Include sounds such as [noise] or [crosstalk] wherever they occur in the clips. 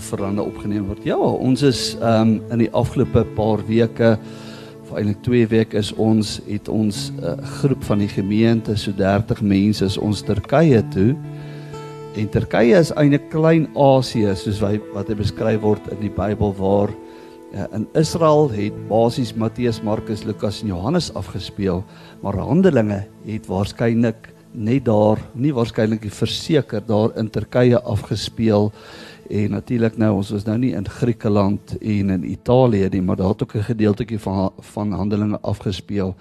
verande opgeneem word. Ja, ons is ehm um, in die afgelope paar weke of eintlik 2 weke is ons het ons uh, groep van die gemeente, so 30 mense is ons Turkye toe. En Turkye is eintlik klein Asië soos wat wat hy beskryf word in die Bybel waar uh, in Israel het basies Matteus, Markus, Lukas en Johannes afgespeel, maar Handelinge het waarskynlik net daar, nie waarskynlik verseker daar in Turkye afgespeel en natuurlik nou ons was nou nie in Griekeland en in Italië nie, maar daar het ook 'n gedeeltjie van van Handelinge afgespeel.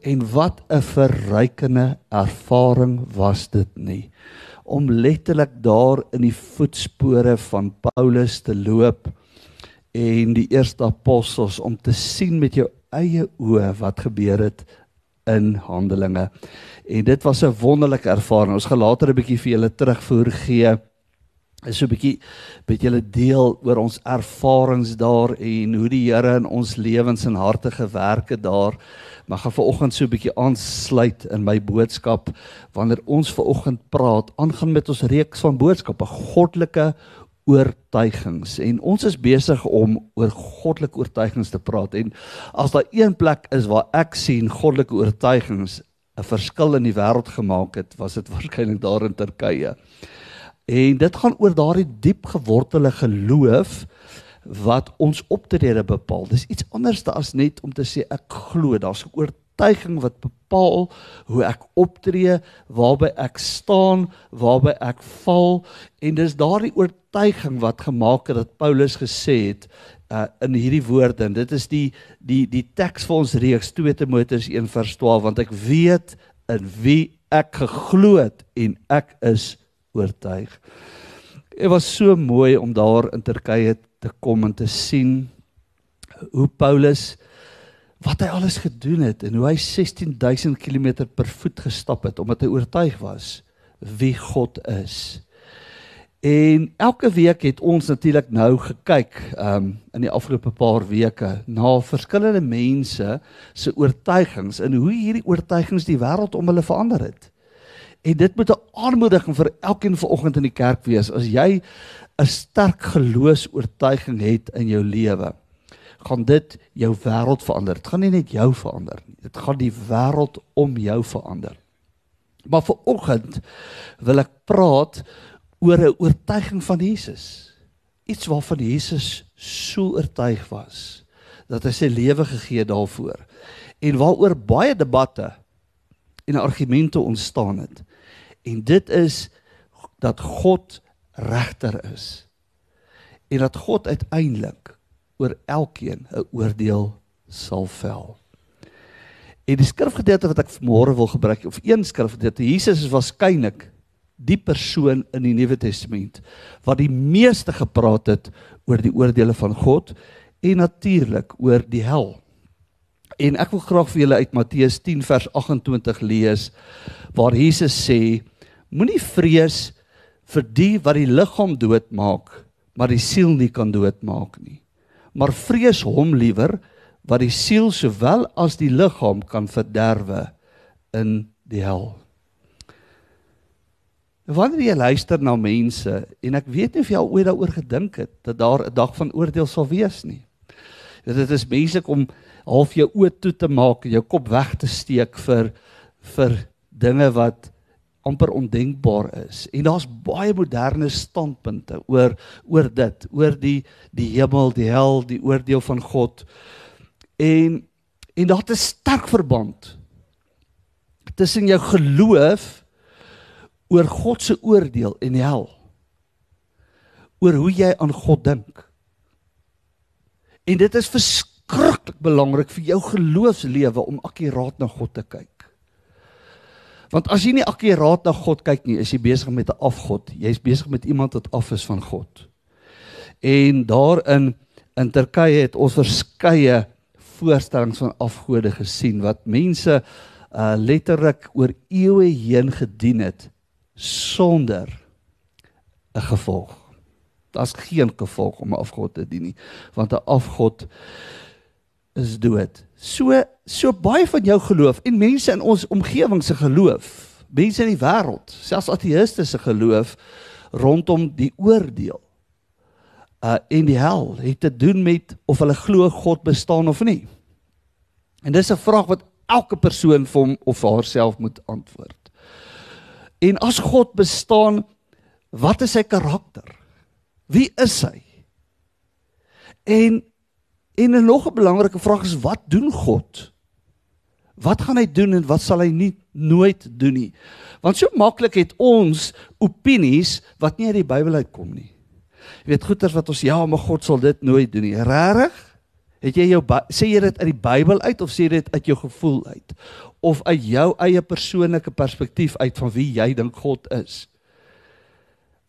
En wat 'n verrykende ervaring was dit nie om letterlik daar in die voetspore van Paulus te loop en die eerste apostels om te sien met jou eie oë wat gebeur het in Handelinge. En dit was 'n wonderlike ervaring. Ons gaan later 'n bietjie vir julle terugvoer gee is so 'n bietjie met julle deel oor ons ervarings daar en hoe die Here in ons lewens en harte gewerk het daar. Maar gaan vanoggend so 'n bietjie aansluit in my boodskap wanneer ons vanoggend praat aangaan met ons reeks van boodskappe goddelike oortuigings en ons is besig om oor goddelike oortuigings te praat en as daar een plek is waar ek sien goddelike oortuigings 'n verskil in die wêreld gemaak het was dit [laughs] waarskynlik daar in Turkye. En dit gaan oor daardie diep gewortelde geloof wat ons optrede bepaal. Dis iets anders as net om te sê ek glo. Daar's 'n oortuiging wat bepaal hoe ek optree, waarby ek staan, waarby ek val en dis daardie oortuiging wat gemaak het dat Paulus gesê het uh, in hierdie woorde en dit is die die die teks vir ons reeks 2 Timoteus 1:12 want ek weet in wie ek geglo het en ek is oortuig. Dit was so mooi om daar in Turkye te kom en te sien hoe Paulus wat hy alles gedoen het en hoe hy 16000 km per voet gestap het omdat hy oortuig was wie God is. En elke week het ons natuurlik nou gekyk um in die afgelope paar weke na verskillende mense se oortuigings en hoe hierdie oortuigings die wêreld om hulle verander het. En dit moet 'n aanmoediging vir elkeen vanoggend in die kerk wees. As jy 'n sterk geloofs-oortuiging het in jou lewe, gaan dit jou wêreld verander. Dit gaan nie net jou verander nie. Dit gaan die wêreld om jou verander. Maar vanoggend wil ek praat oor 'n oortuiging van Jesus. Iets waarvan Jesus so oortuig was dat hy sy lewe gegee daarvoor. En waaroor baie debatte en argumente ontstaan het. En dit is dat God regter is. En dat God uiteindelik oor elkeen 'n oordeel sal vel. En die skrifgedeelte wat ek môre wil gebruik of een skrifgedeelte Jesus is waarskynlik die persoon in die Nuwe Testament wat die meeste gepraat het oor die oordeele van God en natuurlik oor die hel. En ek wil graag vir julle uit Matteus 10 vers 28 lees waar Jesus sê: Moenie vrees vir die wat die liggaam doodmaak, maar die siel nie kan doodmaak nie. Maar vrees hom liewer wat die siel sowel as die liggaam kan verderwe in die hel. Wanneer jy luister na mense en ek weet nie of jy al ooit daaroor gedink het dat daar 'n dag van oordeel sal wees nie. Dit is menslik om half jou oë toe te maak en jou kop weg te steek vir vir dinge wat amper ondenkbaar is. En daar's baie moderne standpunte oor oor dit, oor die die hemel, die hel, die oordeel van God. En en daar het 'n sterk verband tussen jou geloof oor God se oordeel en die hel. Oor hoe jy aan God dink. En dit is vers verskriklik belangrik vir jou geloofslewe om akkuraat na God te kyk. Want as jy nie akkuraat na God kyk nie, is jy besig met 'n afgod. Jy's besig met iemand wat af is van God. En daarin in Turkye het ons verskeie voorstellings van afgode gesien wat mense uh letterlik oor eeue heen gedien het sonder 'n gevolg. Daar's geen gevolg om 'n afgod te dien nie, want 'n afgod is dood. So so baie van jou geloof en mense in ons omgewing se geloof, mense in die wêreld, selfs ateïste se geloof rondom die oordeel Uh en die hel het te doen met of hulle glo God bestaan of nie. En dis 'n vraag wat elke persoon vir hom of haarself moet antwoord. En as God bestaan, wat is sy karakter? Wie is hy? En en 'n nog 'n belangrike vraag is wat doen God? Wat gaan hy doen en wat sal hy nie nooit doen nie? Want so maklik het ons opinies wat nie uit die Bybel uitkom nie. Jy weet goeters wat ons ja, maar God sal dit nooit doen nie. Regtig? Het jy jou sê jy dit uit die Bybel uit of sê jy dit uit jou gevoel uit? Of uit jou eie persoonlike perspektief uit van wie jy dink God is?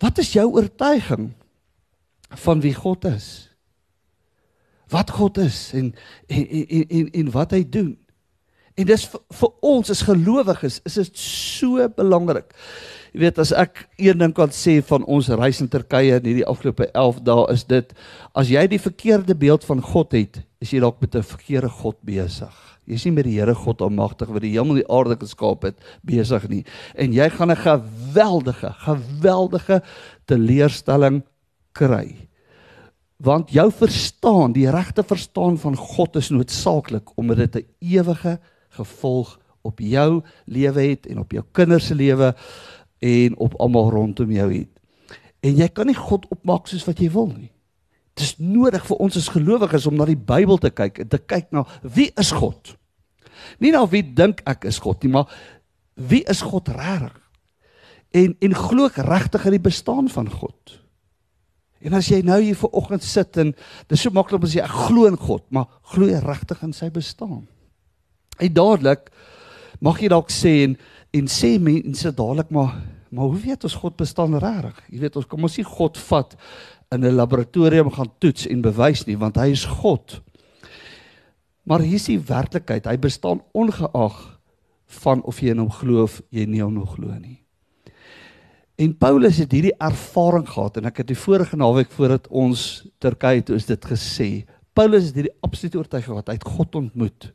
Wat is jou oortuiging van wie God is? Wat God is en en en en, en wat hy doen. En dis vir, vir ons as gelowiges is dit so belangrik. Jy weet as ek een ding kan sê van ons reis in Turkye in hierdie afgelope 11 dae is dit as jy die verkeerde beeld van God het, is jy dalk met 'n verkeerde God besig. Jy's nie met die Here God almagtig wat die hemel en die aarde geskaap het besig nie. En jy gaan 'n geweldige, geweldige teleurstelling kry want jou verstaan, die regte verstaan van God is noodsaaklik omdat dit 'n ewige gevolg op jou lewe het en op jou kinders se lewe en op almal rondom jou het. En jy kan nie God opmaak soos wat jy wil nie. Dit is nodig vir ons as gelowiges om na die Bybel te kyk en te kyk na wie is God? Nie na wie dink ek is God nie, maar wie is God regtig? En en glo ek regtig in die bestaan van God? En as jy nou hier voor oggend sit en dis so maklik om te sê ek glo in God, maar glo jy regtig in sy bestaan? En dadelik mag jy dalk sê en en sê mense dadelik maar maar hoe weet ons God bestaan regtig? Jy weet ons kom ons nie God vat in 'n laboratorium gaan toets en bewys nie want hy is God. Maar hier is die werklikheid, hy bestaan ongeag van of jy in hom glo of jy nie in hom glo nie. En Paulus het hierdie ervaring gehad en ek het die vorige naweek voordat ons Turkye toe is dit gesê. Paulus het hierdie absolute oortuiging gehad hy het God ontmoet.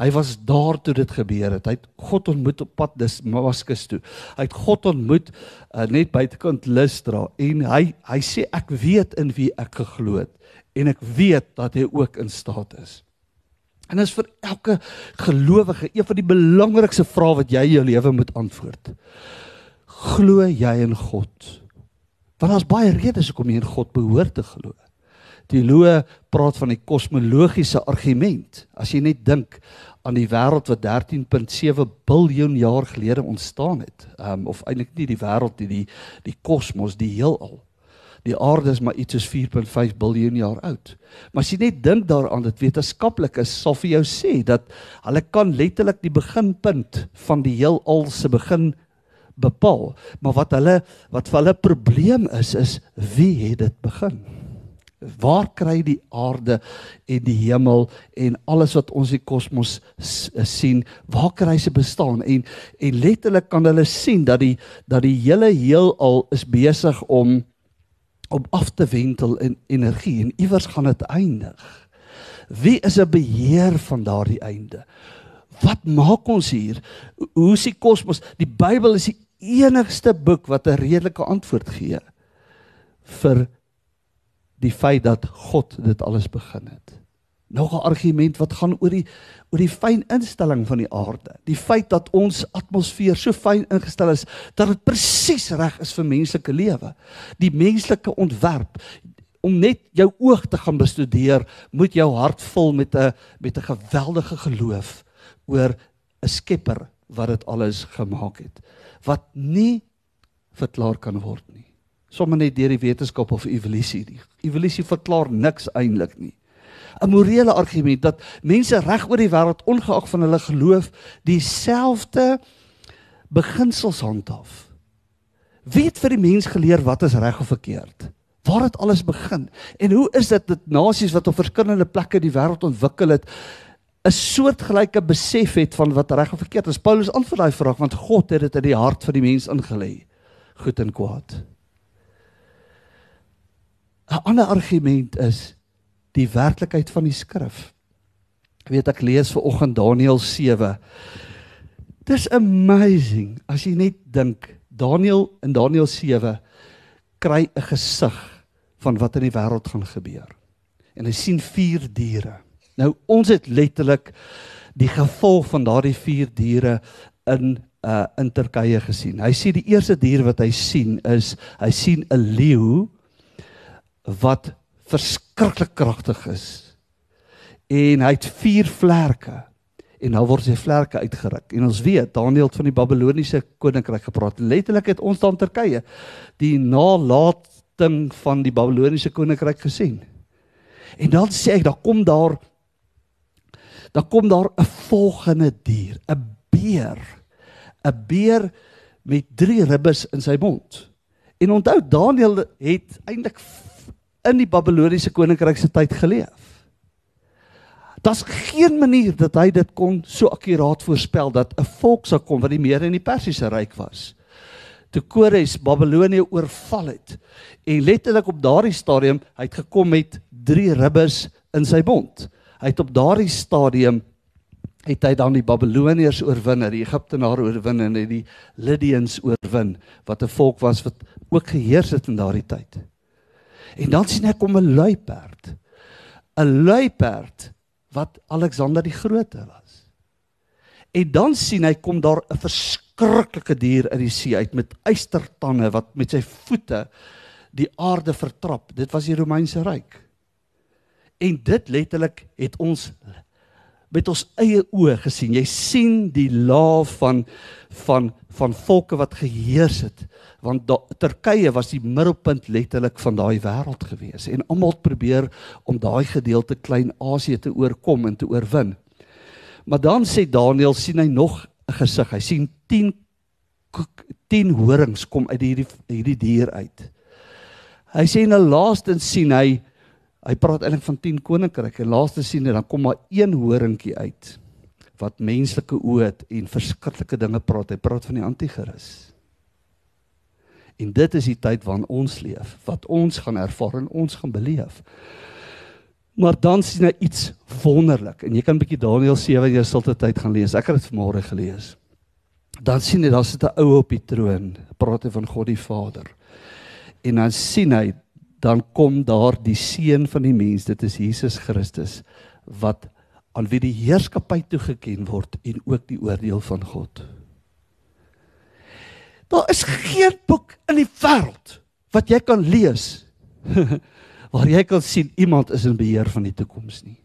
Hy was daar toe dit gebeur het. Hy het God ontmoet op pad dis Damaskus toe. Hy het God ontmoet uh, net buitekant Lystra en hy hy sê ek weet in wie ek geglo het en ek weet dat hy ook in staat is. En dit is vir elke gelowige een van die belangrikste vrae wat jy in jou lewe moet antwoord glo jy in God? Want daar's baie redes hoekom jy in God behoort te glo. Loe praat van die kosmologiese argument. As jy net dink aan die wêreld wat 13.7 biljoen jaar gelede ontstaan het, um, of eintlik nie die wêreld nie, die die kosmos, die heelal. Die aarde is maar iets soos 4.5 biljoen jaar oud. Maar as jy net dink daaraan dat wetenskaplik is, sal vir jou sê dat hulle kan letterlik die beginpunt van die heelal se begin bepaal. Maar wat hulle wat vir hulle probleem is is wie het dit begin? Waar kry die aarde en die hemel en alles wat ons die kosmos sien, waar kry se bestaan? En en letterlik kan hulle sien dat die dat die hele heelal is besig om om af te wentel in energie en iewers gaan dit eindig. Wie is 'n beheer van daardie einde? Wat maak ons hier? Hoe is die kosmos? Die Bybel is die enigste boek wat 'n redelike antwoord gee vir die feit dat God dit alles begin het. Nog 'n argument wat gaan oor die oor die fyn instelling van die aarde. Die feit dat ons atmosfeer so fyn ingestel is dat dit presies reg is vir menslike lewe. Die menslike ontwerp om net jou oog te gaan bestudeer, moet jou hart vul met 'n met 'n geweldige geloof oor 'n Skepper wat dit alles gemaak het wat nie verklaar kan word nie. Sommige net deur die wetenskap of evolusie. Die evolusie verklaar niks eintlik nie. 'n Morele argument dat mense reg oor die wêreld ongeag van hulle geloof dieselfde beginsels handhaaf. Wie het vir die mens geleer wat is reg of verkeerd? Waar het alles begin? En hoe is dit dat nasies wat op verskillende plekke die wêreld ontwikkel het, 'n soortgelyke besef het van wat reg of verkeerd is. Paulus antwoord daai vraag want God het dit in die hart van die mens ingelê, goed en kwaad. 'n Ander argument is die werklikheid van die skrif. Ek weet ek lees ver oggend Daniël 7. Dis amazing as jy net dink Daniël in Daniël 7 kry 'n gesig van wat in die wêreld gaan gebeur. En hy sien vier diere. Nou ons het letterlik die gevolg van daardie vier diere in uh in Turkye gesien. Hy sien die eerste dier wat hy sien is hy sien 'n leeu wat verskriklik kragtig is. En hy het vier vlerke en nou word sy vlerke uitgeruk. En ons weet Daniël het van die Babiloniese koninkryk gepraat. Letterlik het ons dan Turkye die nalatiging van die Babiloniese koninkryk gesien. En dan sê ek, daar kom daar dan kom daar 'n volgende dier, 'n beer. 'n Beer met drie ribbes in sy mond. En onthou Daniël het eintlik in die Babiloniese koninkryk se tyd geleef. Daar's geen manier dat hy dit kon so akkuraat voorspel dat 'n volk sou kom wat die meer in die Persiese ryk was. Toe Kores Babilonië oorval het en letterlik op daardie stadium hy het gekom met drie ribbes in sy mond. Hy het op daardie stadium het hy dan die Babiloniërs oorwin, die Egiptenare oorwin en die Lydians oorwin wat 'n volk was wat ook geheers het in daardie tyd. En dan sien ek om 'n luiperd. 'n Luiperd wat Alexander die Grote was. En dan sien hy kom daar 'n verskriklike dier uit die see uit met eystertande wat met sy voete die aarde vertrap. Dit was die Romeinse ryk. En dit letterlik het ons met ons eie oë gesien. Jy sien die laag van van van volke wat geheers het. Want da, Turkye was die middelpunt letterlik van daai wêreld gewees en almal probeer om daai gedeelte Klein-Asië te oorkom en te oorwin. Maar dan sê Daniël sien hy nog 'n gesig. Hy sien 10 10 horings kom uit hierdie hierdie dier uit. Hy sê in 'n laaste sien hy Hy praat eintlik van 10 koninkryke. Laaste sien jy dan kom maar een horingkie uit wat menslike oë het en verskriklike dinge praat. Hy praat van die anti-kris. En dit is die tyd waarin ons leef, wat ons gaan ervaar en ons gaan beleef. Maar dan sien hy iets wonderlik en jy kan 'n bietjie Daniël 7 in jou stilte tyd gaan lees. Ek het dit vanmôre gelees. Dan sien hy daar sit 'n ou op die troon, praat hy van God die Vader. En dan sien hy dan kom daar die seun van die mens, dit is Jesus Christus wat aan wie die heerskappy toegeken word en ook die oordeel van God. Daar is geen boek in die wêreld wat jy kan lees [laughs] waar jy kan sien iemand is in beheer van die toekoms nie.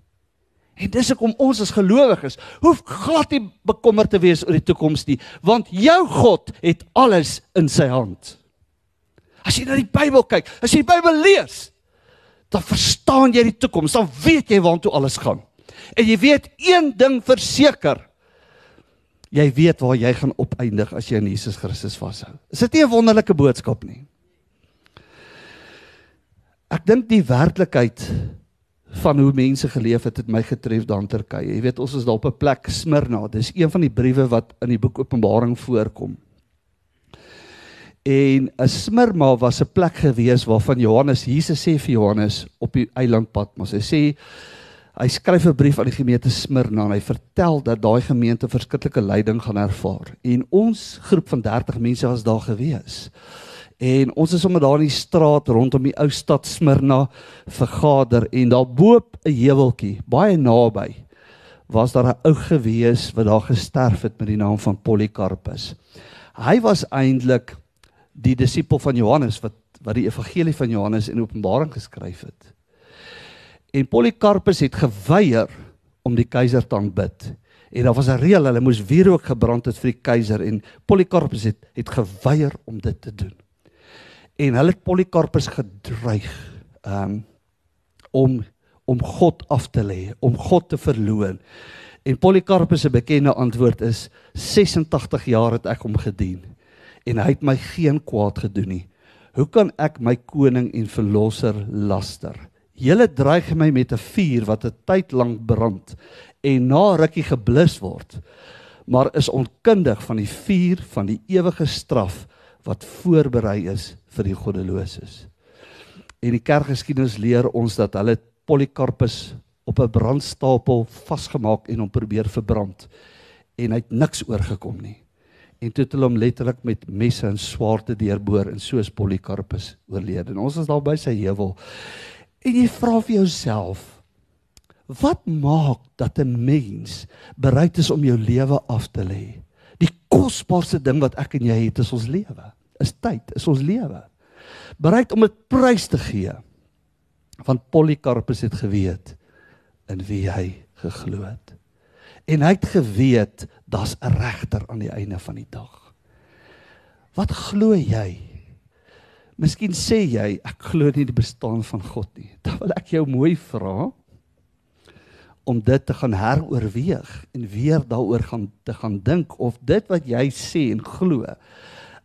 En dis hoekom ons as gelowiges hoef glad nie bekommerd te wees oor die toekoms nie, want jou God het alles in sy hand. As jy na die Bybel kyk, as jy die Bybel lees, dan verstaan jy die toekoms, dan weet jy waartoe alles gaan. En jy weet een ding verseker. Jy weet waar jy gaan opeindig as jy aan Jesus Christus vashou. Is dit nie 'n wonderlike boodskap nie? Ek dink die werklikheid van hoe mense geleef het het my getref daar in Turkye. Jy weet ons is daar op 'n plek Smyrna. Dis een van die briewe wat in die boek Openbaring voorkom. En 'n Smyrna was 'n plek gewees waarvan Johannes Jesus sê vir Johannes op die eiland Patmos. Hy sê hy skryf 'n brief aan die gemeente Smyrna en hy vertel dat daai gemeente verskriklike lyding gaan ervaar. En ons groep van 30 mense was daar gewees. En ons is sommer daar in die straat rondom die ou stad Smyrna vergader en daar boop 'n heuweltjie baie naby was daar 'n ou gewees wat daar gesterf het met die naam van Polycarpus. Hy was eintlik die disipel van Johannes wat wat die evangelie van Johannes in Openbaring geskryf het. En Polycarpus het geweier om die keiser te aanbid. En daar was 'n reël, hulle moes wierook gebrand het vir die keiser en Polycarpus het het geweier om dit te doen. En hulle het Polycarpus gedreig um om om God af te lê, om God te verloon. En Polycarpus se bekende antwoord is 86 jaar het ek hom gedien en hy het my geen kwaad gedoen nie. Hoe kan ek my koning en verlosser laster? Julle dreig my met 'n vuur wat 'n tyd lank brand en na rukkie geblus word, maar is onkundig van die vuur van die ewige straf wat voorberei is vir die goddeloses. En die kerkgeskiedenis leer ons dat hulle Polycarpus op 'n brandstapel vasgemaak en hom probeer verbrand en hy het niks oorgekom nie en toe het hulle hom letterlik met messe en swaarde deurboor en soos Polycarpus oorlede. En ons is daar by sy heuwel. En jy vra vir jouself, wat maak dat 'n mens bereid is om jou lewe af te lê? Die kosbaarste ding wat ek en jy het is ons lewe. Is tyd, is ons lewe. Bereid om dit prys te gee. Want Polycarpus het geweet in wie hy geglo het. En hy het geweet daar's 'n regter aan die einde van die dag. Wat glo jy? Miskien sê jy ek glo nie die bestaan van God nie. [laughs] Dan wil ek jou mooi vra om dit te gaan heroorweeg en weer daaroor gaan te gaan dink of dit wat jy sê en glo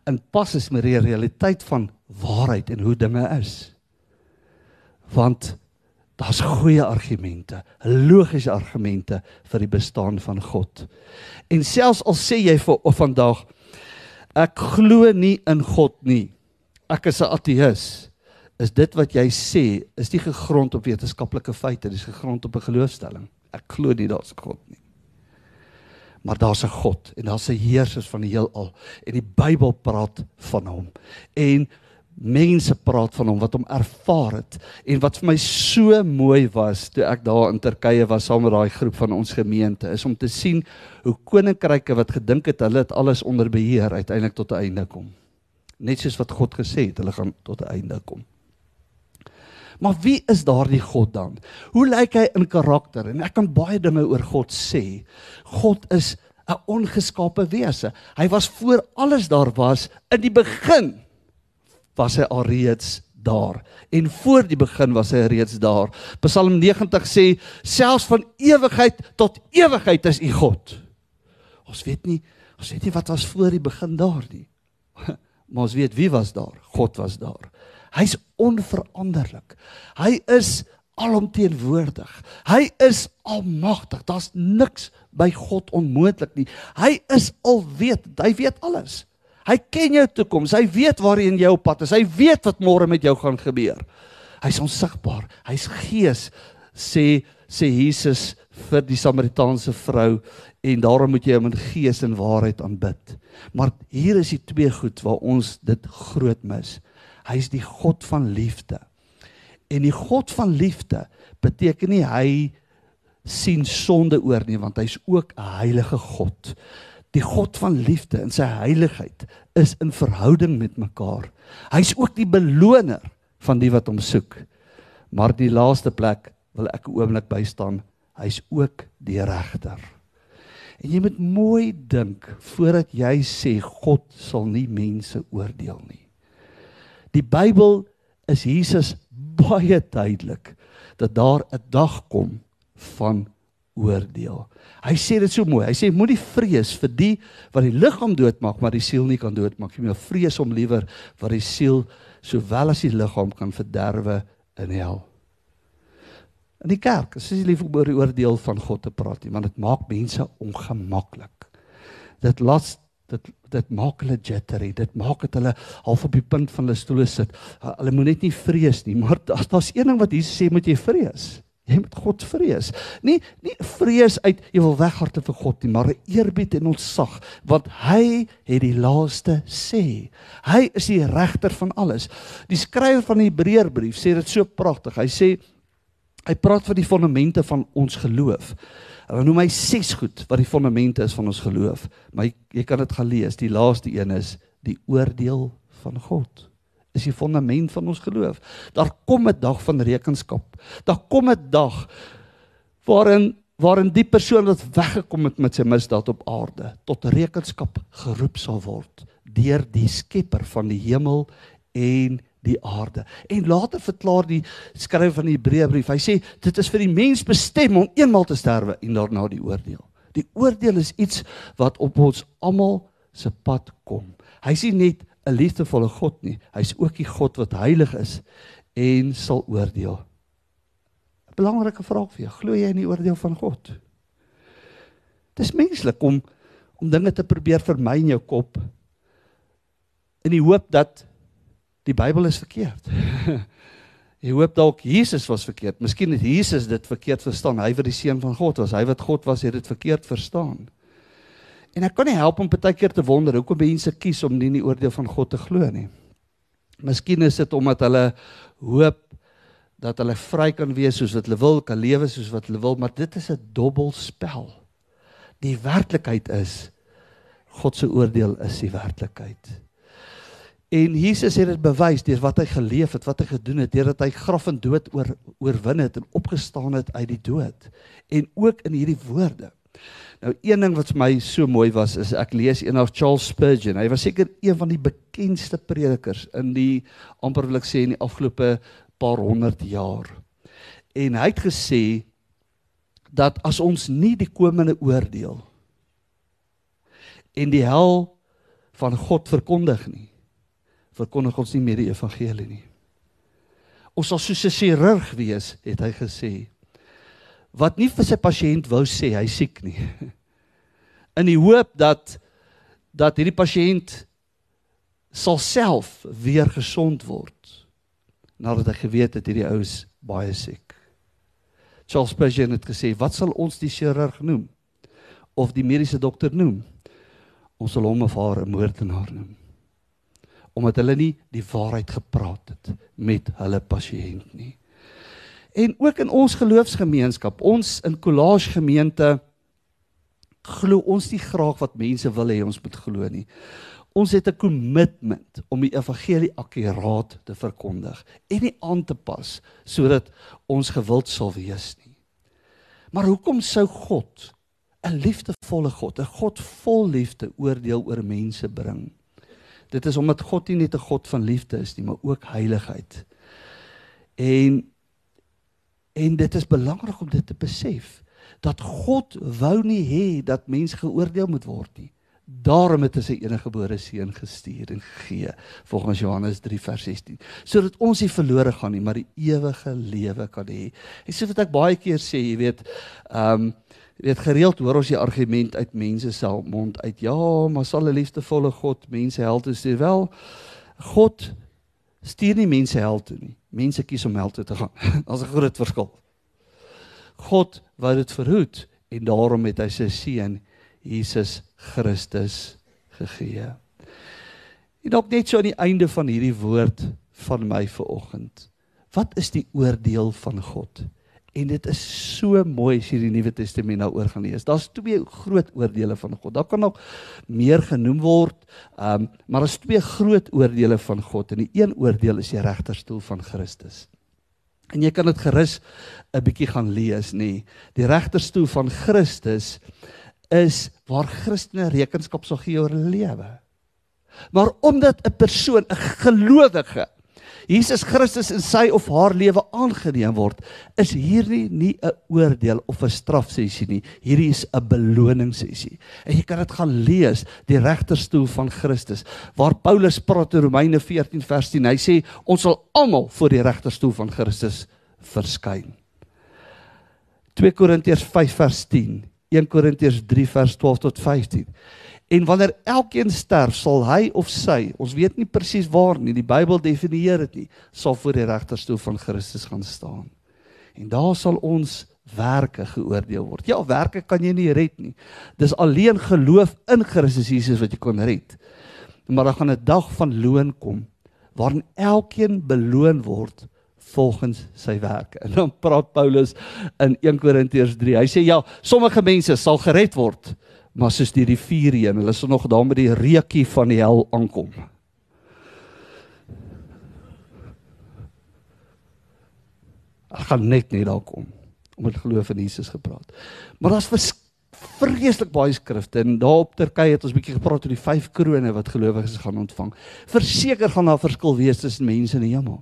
in pas is met die realiteit van waarheid en hoe dinge is. Want daar's goeie argumente, logiese argumente vir die bestaan van God. En selfs al sê jy vir vandag ek glo nie in God nie. Ek is 'n ateïs. Is dit wat jy sê is nie gegrond op wetenskaplike feite, dis gegrond op 'n geloofstelling. Ek glo nie daar's 'n God nie. Maar daar's 'n God en daar's 'n heerser van die heelal en die Bybel praat van hom. En mense praat van hom wat hom ervaar het en wat vir my so mooi was toe ek daar in Turkye was saam met daai groep van ons gemeente is om te sien hoe koninkryke wat gedink het hulle het alles onder beheer uiteindelik tot 'n einde kom. Net soos wat God gesê het, hulle gaan tot 'n einde kom. Maar wie is daardie God dan? Hoe lyk hy in karakter? En ek kan baie dinge oor God sê. God is 'n ongeskape wese. Hy was voor alles daar was in die begin was hy alreeds daar en voor die begin was hy reeds daar. Psalm 90 sê selfs van ewigheid tot ewigheid is U God. Ons weet nie, ons weet nie wat was voor die begin daar nie. [laughs] Maar ons weet wie was daar? God was daar. Hy's onveranderlik. Hy is alomteenwoordig. Hy is almagtig. Daar's niks by God onmoontlik nie. Hy is alwetend. Hy weet alles. Hy ken jou toekoms. Hy weet waarheen jy op pad is. Hy weet wat môre met jou gaan gebeur. Hy's onsigbaar. Hy's gees sê sê Jesus vir die Samaritaanse vrou en daarom moet jy hom in gees en waarheid aanbid. Maar hier is die twee goed waar ons dit groot mis. Hy's die God van liefde. En die God van liefde beteken nie hy sien sonde oor nie want hy's ook 'n heilige God. Die God van liefde in sy heiligheid is in verhouding met mekaar. Hy's ook die beloner van die wat hom soek. Maar die laaste plek wil ek 'n oomblik by staan. Hy's ook die regter. En jy moet mooi dink voordat jy sê God sal nie mense oordeel nie. Die Bybel is Jesus baie duidelik dat daar 'n dag kom van oordeel. Hy sê dit so mooi. Hy sê moenie vrees vir die wat die liggaam doodmaak, maar die siel nie kan doodmaak nie. Maar vrees om liewer wat die siel sowel as die liggaam kan verderwe in hel. In die kerk, as jy lief oor die oordeel van God te praat, want dit maak mense ongemaklik. Dit laat dit dit maak hulle jittery. Dit maak dit hulle half op die punt van hulle stoole sit. Hulle moet net nie vrees nie, maar daar's een ding wat Jesus sê, moet jy vrees. Jy moet God vrees. Nie nie vrees uit jy wil wegharte vir God nie, maar 'n eerbied en ontzag want hy het die laaste sê. Hy is die regter van alles. Die skrywer van die Hebreërbrief sê dit so pragtig. Hy sê hy praat van die fondamente van ons geloof. Hy noem hy ses goed wat die fondamente is van ons geloof. Maar jy, jy kan dit gaan lees. Die laaste een is die oordeel van God is die fondament van ons geloof. Daar kom 'n dag van rekenskap. Daar kom 'n dag waarin waarin die persoon wat weggekom het met sy misdaad op aarde tot rekenskap geroep sal word deur die Skepper van die hemel en die aarde. En later verklaar die skrywer van die Hebreëbrief, hy sê dit is vir die mens bestem om eenmal te sterwe en daarna die oordeel. Die oordeel is iets wat op ons almal se pad kom. Hy sê net 'n liefdevolle God nie. Hy's ook die God wat heilig is en sal oordeel. 'n Belangrike vraag vir jou. Glo jy in die oordeel van God? Dis menslik om om dinge te probeer vermy in jou kop in die hoop dat die Bybel is verkeerd. [laughs] Jy hoop dalk Jesus was verkeerd. Miskien het Jesus dit verkeerd verstaan. Hy wat die seun van God was, hy wat God was, het dit verkeerd verstaan. En ek kan nie help om baie keer te wonder hoekom mense kies om nie in die oordeel van God te glo nie. Miskien is dit omdat hulle hoop dat hulle vry kan wees soos wat hulle wil, kan lewe soos wat hulle wil, maar dit is 'n dobbelspel. Die werklikheid is God se oordeel is die werklikheid. En Jesus het dit bewys deur wat hy geleef het, wat hy gedoen het, deurdat hy graf en dood oor oorwin het en opgestaan het uit die dood. En ook in hierdie woorde. Nou een ding wat vir my so mooi was is ek lees een af Charles Spurgeon. Hy was seker een van die bekendste predikers in die amper wil ek sê in die afgelope paar honderd jaar. En hy het gesê dat as ons nie die komende oordeel en die hel van God verkondig nie, verkondig ons nie meer die evangelie nie. Ons sal soos 'n chirurg wees, het hy gesê. Wat nie vir sy pasiënt wou sê hy siek nie. [laughs] In die hoop dat dat hierdie pasiënt sal self weer gesond word nadat hy geweet het hierdie ou is baie siek. Charles Spurgeon het gesê, "Wat sal ons die chirurg noem of die mediese dokter noem? Ons sal hom of haar 'n moordenaar noem." omdat hulle nie die waarheid gepraat het met hulle pasiënt nie. En ook in ons geloofsgemeenskap, ons in Kollage gemeente glo ons nie graag wat mense wil hê ons moet glo nie. Ons het 'n kommitment om die evangelie akkuraat te verkondig en nie aan te pas sodat ons gewild sal wees nie. Maar hoekom sou God 'n liefdevolle God, 'n God vol liefde oordeel oor mense bring? Dit is omdat God nie net 'n God van liefde is nie, maar ook heiligheid. En en dit is belangrik om dit te besef dat God wou nie hê dat mense geoordeel moet word nie. Daarom het hy sy enige gebore seun gestuur en gegee volgens Johannes 3 vers 16 sodat ons nie verlore gaan nie maar die ewige lewe kan hê. En so wat ek baie keer sê, jy weet, ehm um, Jy weet gereeld hoor ons die argument uit mense se mond uit. Ja, maar sal 'n liefdevolle God mense hel toe stuur? Wel, God stuur nie mense hel toe nie. Mense kies om hel toe te gaan. Daar's 'n groot verskil. God wou dit verhoed en daarom het hy sy seun Jesus Christus gegee. En dalk net so aan die einde van hierdie woord van my vir oggend. Wat is die oordeel van God? En dit is so mooi as jy die Nuwe Testament daaroor gaan lees. Daar's twee groot oordeele van God. Daar kan nog meer genoem word, um, maar daar's twee groot oordeele van God en die een oordeel is die regterstoel van Christus. En jy kan dit gerus 'n bietjie gaan lees, nê. Nee. Die regterstoel van Christus is waar Christene rekenskap sal gee oor hulle lewe. Maar omdat 'n persoon, 'n gelowige Jesus Christus in sy of haar lewe aangeneem word, is hierdie nie 'n oordeel of 'n strafsessie nie. Hierdie is 'n beloningssessie. En jy kan dit gaan lees, die regterstoel van Christus, waar Paulus praat in Romeine 14 vers 10. Hy sê ons sal almal voor die regterstoel van Christus verskyn. 2 Korintiërs 5 vers 10, 1 Korintiërs 3 vers 12 tot 15. En wanneer elkeen sterf, sal hy of sy, ons weet nie presies waar nie, die Bybel definieer dit nie, sal voor die regterstoel van Christus gaan staan. En daar sal ons werke geoordeel word. Ja, werke kan jy nie red nie. Dis alleen geloof in Christus Jesus wat jy kan red. Maar daar gaan 'n dag van loon kom waarin elkeen beloon word volgens sy werke. En dan praat Paulus in 1 Korintiërs 3. Hy sê ja, sommige mense sal gered word maar soos die rivier heen, hulle sal nog daar met die reukie van die hel aankom. Hulle gaan net nie daar kom om met geloof in Jesus gepraat. Maar daar's vreeslik baie skrifte en daar op Turkye het ons bietjie gepraat oor die vyf krones wat gelowiges gaan ontvang. Verseker gaan daar verskil wees tussen mense in die hemel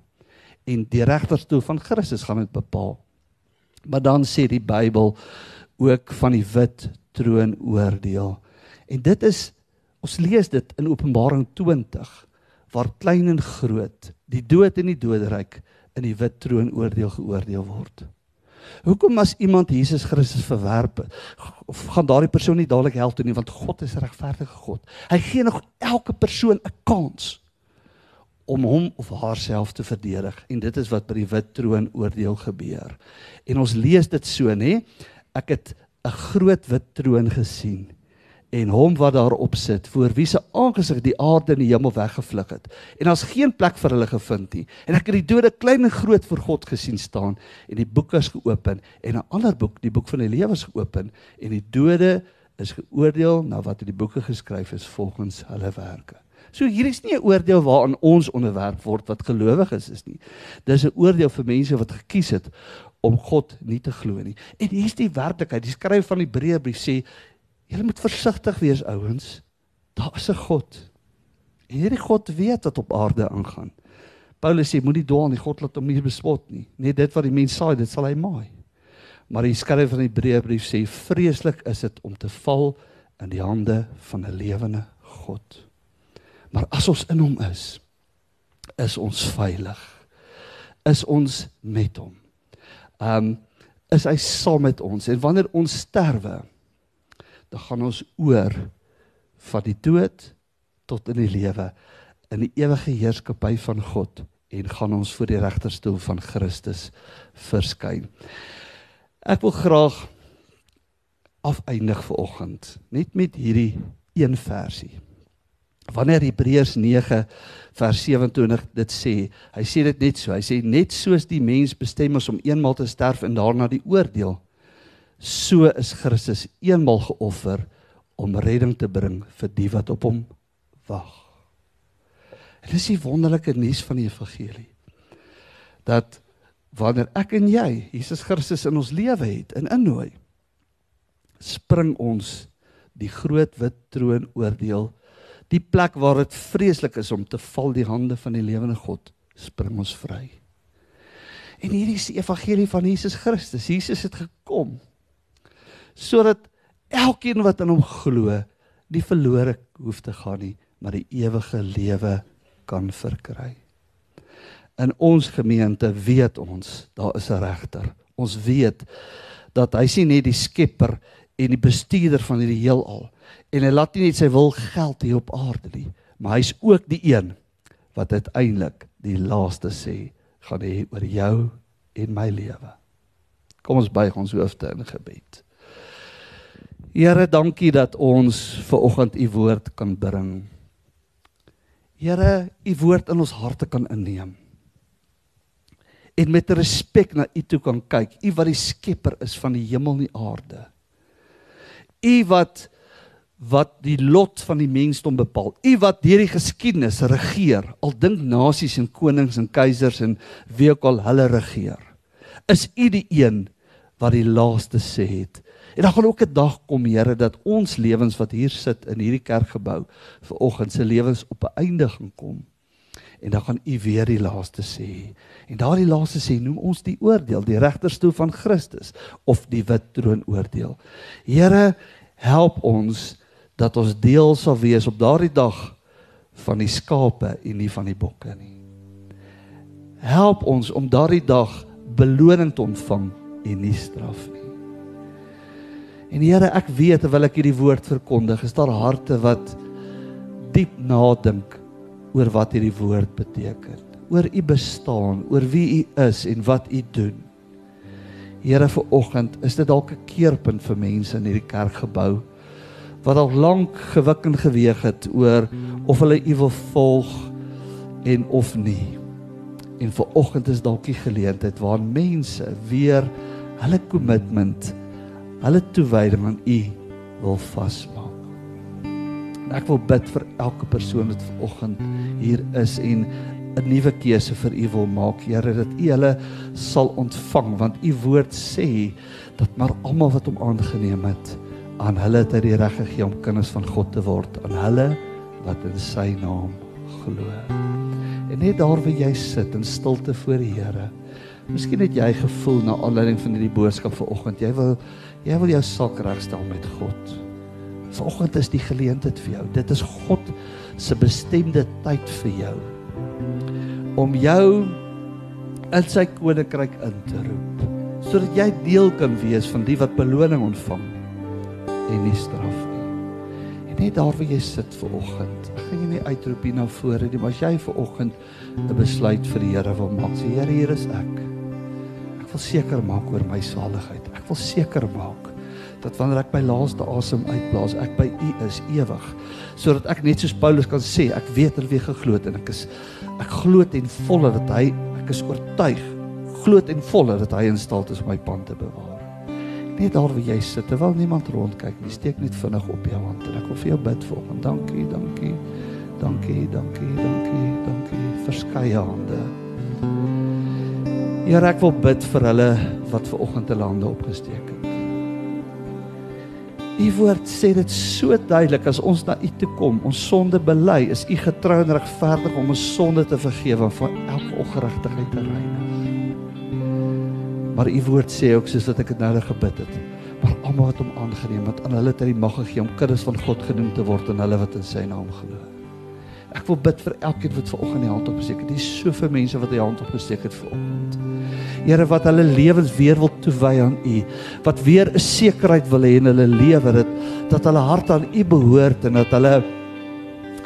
en die regterstoel van Christus gaan dit bepaal. Maar dan sê die Bybel ook van die wit troon oordeel. En dit is ons lees dit in Openbaring 20 waar klein en groot, die dood en die doderyk in die wit troon oordeel geoordeel word. Hoekom as iemand Jesus Christus verwerp, of gaan daardie persoon nie dadelik hel toe nie want God is regverdige God. Hy gee nog elke persoon 'n kans om hom of haarself te verdedig en dit is wat by die wit troon oordeel gebeur. En ons lees dit so nê. Ek het 'n groot wit troon gesien en hom wat daarop sit voor wie se aangesig die aarde en die hemel weggevlug het. En daar's geen plek vir hulle gevind nie. En ek het die dode klein en groot voor God gesien staan en die boeke is geopen en 'n ander boek die boek van die lewe is geopen en die dode is geoordeel na wat in die boeke geskryf is volgens hulle werke. So hier is nie 'n oordeel waaraan ons onderwerp word wat gelowiges is nie. Dis 'n oordeel vir mense wat gekies het om God nie te glo nie en hier's die werklikheid die skrywer van Hebreëbrief sê Julle moet versigtig wees ouens. Daar is 'n God. En hierdie God weet wat op aarde aangaan. Paulus sê moenie dwaal nie, God laat hom nie bespot nie. Net dit wat die mens saai, dit sal hy maai. Maar die skrywer van die Hebreëbrief sê vreeslik is dit om te val in die hande van 'n lewende God. Maar as ons in hom is, is ons veilig. Is ons met hom. Um is hy saam met ons en wanneer ons sterwe, dan gaan ons oor van die dood tot in die lewe in die ewige heerskappy van God en gaan ons voor die regterstoel van Christus verskyn. Ek wil graag afeindig vir oggend net met hierdie een versie. Wanneer Hebreërs 9 vers 27 dit sê, hy sê dit net so. Hy sê net soos die mens bestem is om eenmaal te sterf en daarna die oordeel, so is Christus eenmal geoffer om redding te bring vir die wat op hom wag. En dis die wonderlike nuus van die evangelie. Dat wanneer ek en jy Jesus Christus in ons lewe het en innooi, spring ons die groot wit troon oordeel, die plek waar dit vreeslik is om te val die hande van die lewende God, spring ons vry. En hierdie is die evangelie van Jesus Christus. Jesus het gekom sodat elkeen wat in hom glo nie verlore hoef te gaan nie, maar die ewige lewe kan verkry. In ons gemeente weet ons, daar is 'n regter. Ons weet dat hy sien net die skepper en die bestuurder van hierdie heelal en hy laat nie net sy wil geld hier op aarde nie, maar hy's ook die een wat uiteindelik die laaste sê gaan hê oor jou en my lewe. Kom ons buig ons hoofde in gebed. Here, dankie dat ons ver oggend u woord kan bring. Here, u woord in ons harte kan inneem. En met respek na u toe kan kyk, u wat die skepper is van die hemel en die aarde. U wat wat die lot van die mensdom bepaal. U wat deur die geskiedenis regeer, al dink nasies en konings en keisers en wie ook al hulle regeer. Is u die een wat die laaste sê het? En dan gaan ook 'n dag kom, Here, dat ons lewens wat hier sit in hierdie kerkgebou vir oggend se lewens op 'n einde gaan kom. En dan gaan U weer die laaste sê. En daardie laaste sê noem ons die oordeel, die regterstoel van Christus of die wit troon oordeel. Here, help ons dat ons deel sal wees op daardie dag van die skape en nie van die bokke nie. Help ons om daardie dag beloning te ontvang en nie straf nie. En Here, ek weet terwyl ek hierdie woord verkondig, is daar harte wat diep nadink oor wat hierdie woord beteken, oor u bestaan, oor wie u is en wat u doen. Here, vir oggend is dit dalk 'n keerpunt vir mense in hierdie kerkgebou wat al lank gewik en geweeg het oor of hulle u wil volg en of nie. En vir oggend is dalk die geleentheid waar mense weer hulle kommitment hulle toewyding aan U wil vasmaak. Ek wil bid vir elke persoon wat vanoggend hier is en 'n nuwe keuse vir U wil maak, Here, dat U hulle sal ontvang want U woord sê dat maar almal wat hom aangeneem het, aan hulle het hy die reg gegee om kinders van God te word, aan hulle wat in sy naam glo. En net daar waar jy sit in stilte voor die Here, miskien het jy gevoel na aanleiding van hierdie boodskap vanoggend, jy wil Jy wil jou sak regstel met God. Vanoggend is die geleentheid vir jou. Dit is God se bestemde tyd vir jou om jou in sy koninkryk in te roep sodat jy deel kan wees van die wat beloning ontvang en nie straf nie. En net daar waar jy sit vanoggend, gaan jy nie uitroep hier na vore nie, maar as jy vanoggend 'n besluit vir die Here wil maak, sê Here, hier is ek. Ek wil seker maak oor my saligheid. Ek wil seker maak dat wanneer ek my laaste asem uitblaas, ek by U is ewig, sodat ek net soos Paulus kan sê, ek weet er wie geglo het en ek is ek glo ten volle dat hy ek is oortuig glo ten volle dat hy in staat is om my pand te bewaar. Net daar waar jy sit, terwyl niemand rondkyk nie, steek net vinnig op jou hand en ek wil vir jou bid volgens. Dankie, dankie. Dankie, dankie, dankie, dankie. Verskeie hande. Here, ek wil bid vir hulle wat ver oggend hulle hande opgesteek het. U woord sê dit so duidelik as ons na U toe kom, ons sonde bely, is U getrou en regverdig om ons sonde te vergewe en van elke ongeregtigheid te reinig. Maar U woord sê ook soos dat ek dit nou gebid het, maar almal wat hom aangeneem het, aan hulle het hy die mag gegee om kinders van God genoem te word en hulle wat in Sy naam glo. Ek wil bid vir elkeen wat ver oggend die hand opgesteek het. Dis soveel mense wat die hand opgesteek het ver oggend. Here wat hulle lewens weer wil toewy aan U, wat weer 'n sekerheid wil hê in hulle lewe dat dat hulle hart aan U behoort en dat hulle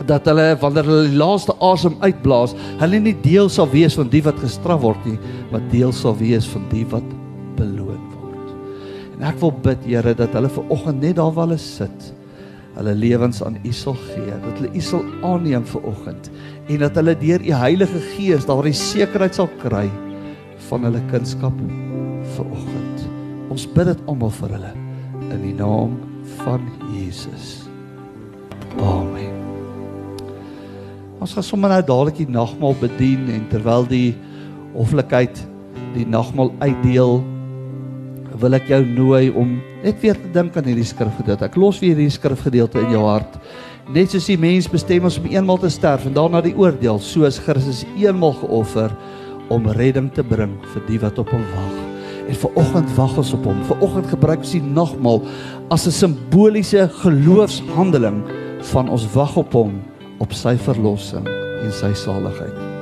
dat hulle wanneer hulle die laaste asem uitblaas, hulle nie deel sal wees van die wat gestraf word nie, maar deel sal wees van die wat beloon word. En ek wil bid Here dat hulle ver oggend net daar waar hulle sit, hulle lewens aan U sal gee, dat hulle U sal aanneem vir oggend en dat hulle deur U Heilige Gees daardie sekerheid sal kry van hulle kunskap vir oggend. Ons bid dit almal vir hulle in die naam van Jesus. Amen. Ons gaan sommer nou dadelik die nagmaal bedien en terwyl die hoflikheid die nagmaal uitdeel wil ek jou nooi om net weer te dink aan hierdie skrifgedeelte. Ek los weer hierdie skrifgedeelte in jou hart. Net soos die mens bestem is om eenmal te sterf en daarna die oordeel, soos Christus eenmal geoffer om redding te bring vir die wat op hom wag. En vir oggend wag ons op hom. Vir oggend gebruik ons die nagmaal as 'n simboliese geloofshandeling van ons wag op hom op sy verlossing en sy saligheid.